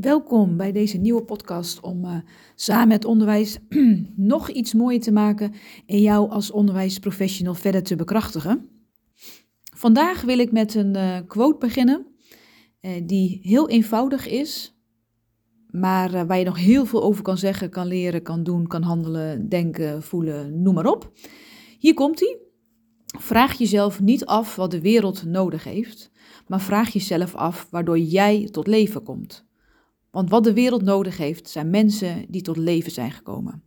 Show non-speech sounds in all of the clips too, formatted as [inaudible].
Welkom bij deze nieuwe podcast om uh, samen met onderwijs [clears throat] nog iets mooier te maken en jou als onderwijsprofessional verder te bekrachtigen. Vandaag wil ik met een uh, quote beginnen uh, die heel eenvoudig is, maar waar je nog heel veel over kan zeggen, kan leren, kan doen, kan handelen, denken, voelen, noem maar op. Hier komt hij. Vraag jezelf niet af wat de wereld nodig heeft, maar vraag jezelf af waardoor jij tot leven komt. Want wat de wereld nodig heeft, zijn mensen die tot leven zijn gekomen.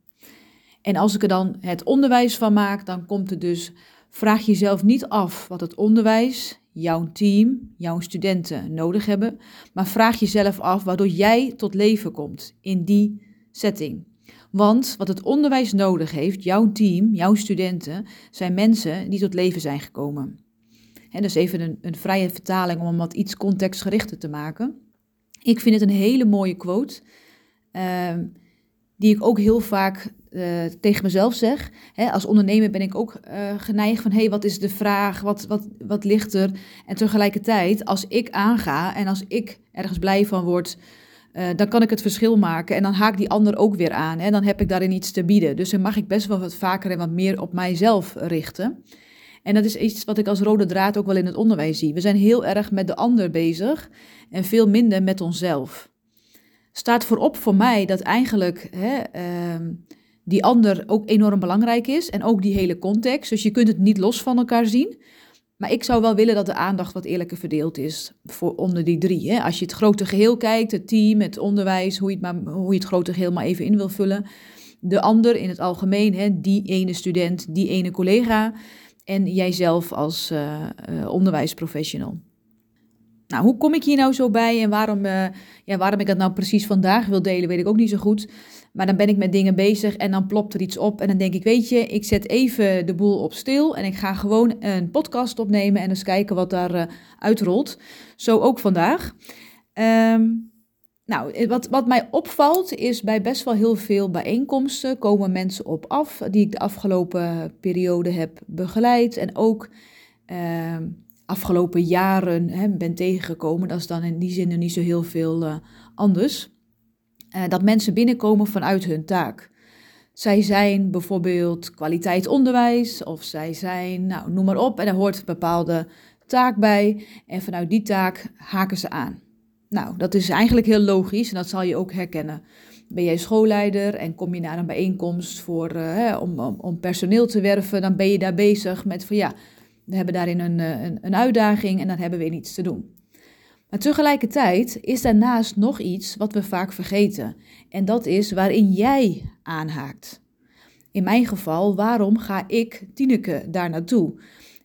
En als ik er dan het onderwijs van maak, dan komt het dus, vraag jezelf niet af wat het onderwijs, jouw team, jouw studenten nodig hebben, maar vraag jezelf af waardoor jij tot leven komt in die setting. Want wat het onderwijs nodig heeft, jouw team, jouw studenten, zijn mensen die tot leven zijn gekomen. En dat is even een, een vrije vertaling om wat iets contextgerichter te maken. Ik vind het een hele mooie quote, ehm, die ik ook heel vaak uh, tegen mezelf zeg. als ondernemer ben ik ook uh, geneigd van, hé, hey, wat is de vraag, wat, wat, wat ligt er? En tegelijkertijd, als ik aanga en als ik ergens blij van word, uh, dan kan ik het verschil maken en dan haak die ander ook weer aan. Hè? Dan heb ik daarin iets te bieden. Dus dan mag ik best wel wat vaker en wat meer op mijzelf richten. En dat is iets wat ik als rode draad ook wel in het onderwijs zie. We zijn heel erg met de ander bezig en veel minder met onszelf. Staat voorop voor mij dat eigenlijk hè, uh, die ander ook enorm belangrijk is en ook die hele context. Dus je kunt het niet los van elkaar zien. Maar ik zou wel willen dat de aandacht wat eerlijker verdeeld is voor onder die drie. Hè. Als je het grote geheel kijkt, het team, het onderwijs, hoe je het, maar, hoe je het grote geheel maar even in wil vullen. De ander in het algemeen, hè, die ene student, die ene collega en jijzelf als uh, uh, onderwijsprofessional. Nou, hoe kom ik hier nou zo bij en waarom, uh, ja, waarom ik dat nou precies vandaag wil delen, weet ik ook niet zo goed. Maar dan ben ik met dingen bezig en dan plopt er iets op. En dan denk ik, weet je, ik zet even de boel op stil en ik ga gewoon een podcast opnemen en eens kijken wat daar uitrolt. Zo ook vandaag. Um, nou, eh, wat, wat mij opvalt is bij best wel heel veel bijeenkomsten komen mensen op af die ik de afgelopen periode heb begeleid en ook uh, afgelopen jaren hè, ben tegengekomen. Dat is dan in die zin niet zo heel veel uh, anders. Uh, dat mensen binnenkomen vanuit hun taak. Zij zijn bijvoorbeeld kwaliteit onderwijs of zij zijn, nou noem maar op, en er hoort een bepaalde taak bij en vanuit die taak haken ze aan. Nou, dat is eigenlijk heel logisch en dat zal je ook herkennen. Ben jij schoolleider en kom je naar een bijeenkomst voor, hè, om, om, om, personeel te werven, dan ben je daar bezig met van ja, we hebben daarin een, eh, een, een uitdaging en dan hebben we iets te doen. Maar tegelijkertijd is daarnaast nog iets wat we vaak vergeten. En dat is waarin jij aanhaakt. In mijn geval, waarom ga ik, Tineke, daar naartoe?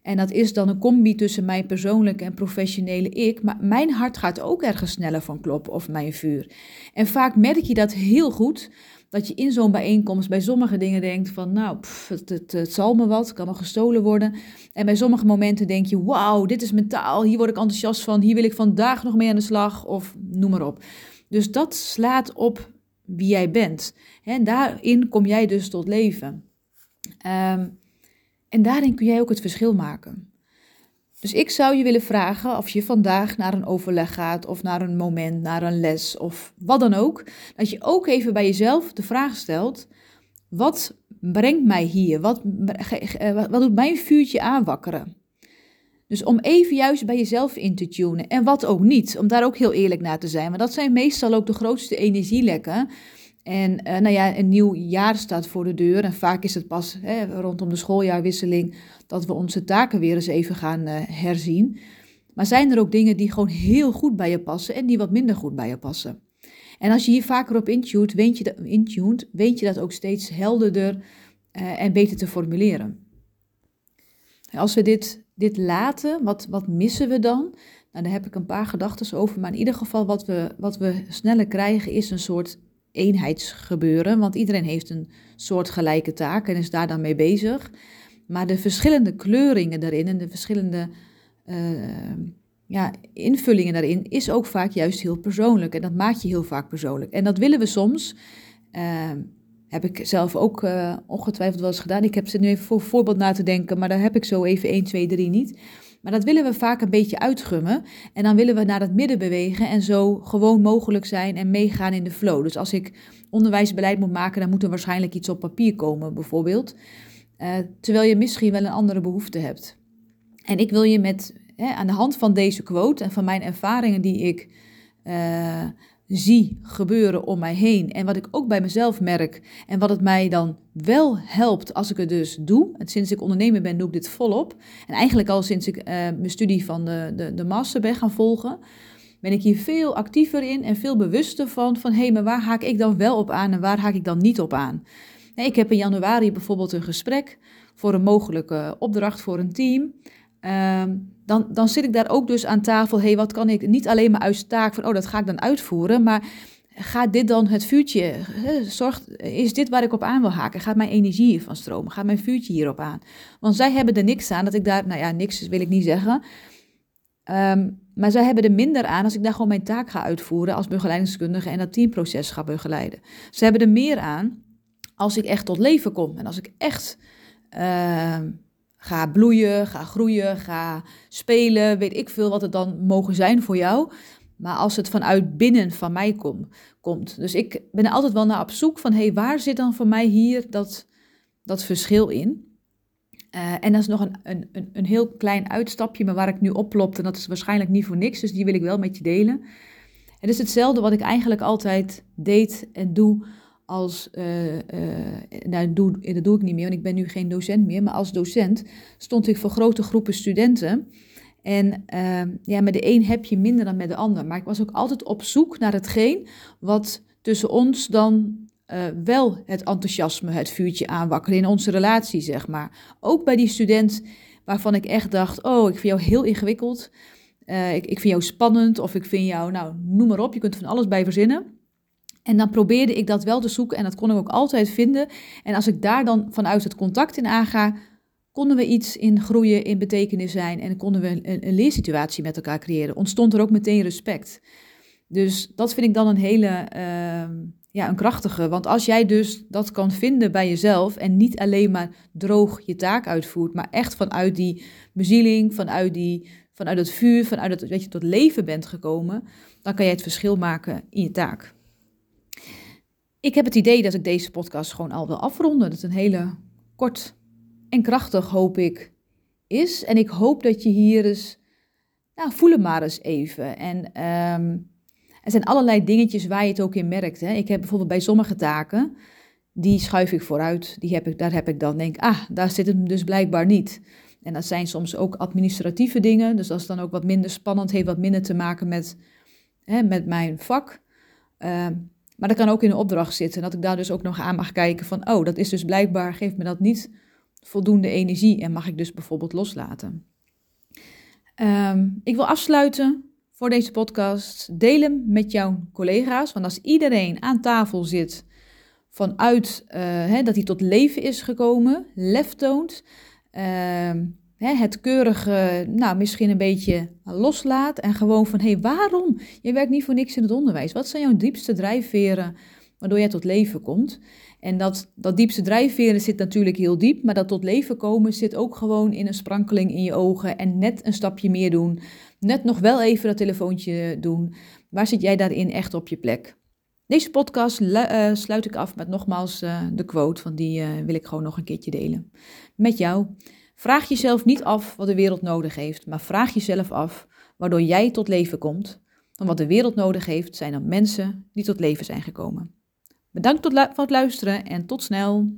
En dat is dan een combi tussen mijn persoonlijke en professionele ik. Maar mijn hart gaat ook ergens sneller van kloppen of mijn vuur. En vaak merk je dat heel goed. Dat je in zo'n bijeenkomst bij sommige dingen denkt van, nou, het, het, het, zal me wat, kan wel gestolen worden. En bij sommige momenten denk je, wauw, dit is mentaal, hier word ik enthousiast van, hier wil ik vandaag nog mee aan de slag, of noem maar op. Dus dat slaat op wie jij bent. En daarin kom jij dus tot leven. Um, en daarin kun jij ook het verschil maken. Dus ik zou je willen vragen of je vandaag naar een overleg gaat of naar een moment, naar een les of wat dan ook. Dat je ook even bij jezelf de vraag stelt: wat brengt mij hier? Wat, wat doet mijn vuurtje aanwakkeren? Dus om even juist bij jezelf in te tunen en wat ook niet, om daar ook heel eerlijk naar te zijn. Want dat zijn meestal ook de grootste energielekken en uh, nou ja, een nieuw jaar staat voor de deur. En vaak is het pas hè, rondom de schooljaarwisseling dat we onze taken weer eens even gaan uh, herzien. Maar zijn er ook dingen die gewoon heel goed bij je passen en die wat minder goed bij je passen? En als je hier vaker op intuned, weet je, dat, intuned, weet je dat ook steeds helderder uh, en beter te formuleren. Als we dit, dit laten, wat, wat missen we dan? Nou, daar heb ik een paar gedachten over. Maar in ieder geval, wat we, wat we sneller krijgen, is een soort eenheidsgebeuren, want iedereen heeft een soortgelijke taak en is daar dan mee bezig. Maar de verschillende kleuringen daarin en de verschillende uh, ja, invullingen daarin is ook vaak juist heel persoonlijk. En dat maakt je heel vaak persoonlijk. En dat willen we soms. Uh, heb ik zelf ook uh, ongetwijfeld wel eens gedaan. Ik heb ze nu even voor voorbeeld na te denken, maar daar heb ik zo even 1, 2, 3 niet. Maar dat willen we vaak een beetje uitgummen. En dan willen we naar het midden bewegen en zo gewoon mogelijk zijn en meegaan in de flow. Dus als ik onderwijsbeleid moet maken, dan moet er waarschijnlijk iets op papier komen, bijvoorbeeld. Uh, terwijl je misschien wel een andere behoefte hebt. En ik wil je met, hè, aan de hand van deze quote en van mijn ervaringen die ik uh, zie gebeuren om mij heen. En wat ik ook bij mezelf merk. En wat het mij dan wel helpt als ik het dus doe. En sinds ik ondernemer ben, doe ik dit volop. En eigenlijk al sinds ik uh, mijn studie van de, de, de master ben gaan volgen. Ben ik hier veel actiever in en veel bewuster van. Van hé, maar waar haak ik dan wel op aan en waar haak ik dan niet op aan? Ik heb in januari bijvoorbeeld een gesprek voor een mogelijke opdracht voor een team. Ehm, dan, dan zit ik daar ook dus aan tafel. hey, wat kan ik niet alleen maar uit taak van, oh, dat ga ik dan uitvoeren, maar gaat dit dan het vuurtje, is dit waar ik op aan wil haken? Gaat mijn energie hiervan stromen? Gaat mijn vuurtje hierop aan? Want zij hebben er niks aan dat ik daar, nou ja, niks wil ik niet zeggen. Ehm, maar zij hebben er minder aan als ik daar gewoon mijn taak ga uitvoeren als begeleidingskundige en dat teamproces ga begeleiden. Ze hebben er meer aan als ik echt tot leven kom en als ik echt uh, ga bloeien, ga groeien, ga spelen, weet ik veel wat het dan mogen zijn voor jou. Maar als het vanuit binnen van mij kom, komt. Dus ik ben er altijd wel naar op zoek van, hé, hey, waar zit dan voor mij hier dat, dat verschil in? Uh, en dat is nog een, een, een heel klein uitstapje, maar waar ik nu oplop, en dat is waarschijnlijk niet voor niks, dus die wil ik wel met je delen. Het is hetzelfde wat ik eigenlijk altijd deed en doe als, nou, doe, dat doe ik niet meer, want ik ben nu geen docent meer, maar als docent stond ik voor grote groepen studenten. En uh, ja, met de een heb je minder dan met de ander. Maar ik was ook altijd op zoek naar hetgeen wat tussen ons dan wel het enthousiasme, het vuurtje aanwakkerde in onze relatie, zeg maar. Ook bij die student waarvan ik echt dacht, oh, ik vind jou heel ingewikkeld. Ik, ik vind jou spannend of ik vind jou, nou, noem maar op, je kunt van alles bij verzinnen. En dan probeerde ik dat wel te zoeken en dat kon ik ook altijd vinden. En als ik daar dan vanuit het contact in aanga, konden we iets in groeien, in betekenis zijn en konden we een, een leersituatie met elkaar creëren. Ontstond er ook meteen respect. Dus dat vind ik dan een hele, uh, ja, een krachtige. Want als jij dus dat kan vinden bij jezelf en niet alleen maar droog je taak uitvoert, maar echt vanuit die bezieling, vanuit, die, vanuit het vuur, vanuit dat je tot leven bent gekomen, dan kan jij het verschil maken in je taak. Ik heb het idee dat ik deze podcast gewoon al wil afronden. Dat het een hele kort en krachtig, hoop ik, is. En ik hoop dat je hier eens, nou, voel hem maar eens even. En um, er zijn allerlei dingetjes waar je het ook in merkt. Hè. Ik heb bijvoorbeeld bij sommige taken, die schuif ik vooruit. Die heb ik, daar heb ik dan denk, ah, daar zit het dus blijkbaar niet. En dat zijn soms ook administratieve dingen. Dus dat is dan ook wat minder spannend, heeft wat minder te maken met, hè, met mijn vak. Uh, maar dat kan ook in een opdracht zitten. Dat ik daar dus ook nog aan mag kijken van, oh, dat is dus blijkbaar, geeft me dat niet voldoende energie en mag ik dus bijvoorbeeld loslaten. Um, ik wil afsluiten voor deze podcast. Deel hem met jouw collega's, want als iedereen aan tafel zit vanuit uh, hè, dat hij tot leven is gekomen, lef toont, het keurige, nou misschien een beetje loslaat en gewoon van hé, hey, waarom? Je werkt niet voor niks in het onderwijs. Wat zijn jouw diepste drijfveren waardoor jij tot leven komt? En dat, dat diepste drijfveren zit natuurlijk heel diep, maar dat tot leven komen zit ook gewoon in een sprankeling in je ogen en net een stapje meer doen. Net nog wel even dat telefoontje doen. Waar zit jij daarin echt op je plek? Deze podcast uh, sluit ik af met nogmaals uh, de quote, want die uh, wil ik gewoon nog een keertje delen met jou. Vraag jezelf niet af wat de wereld nodig heeft, maar vraag jezelf af waardoor jij tot leven komt. Want wat de wereld nodig heeft, zijn dan mensen die tot leven zijn gekomen. Bedankt voor het luisteren en tot snel.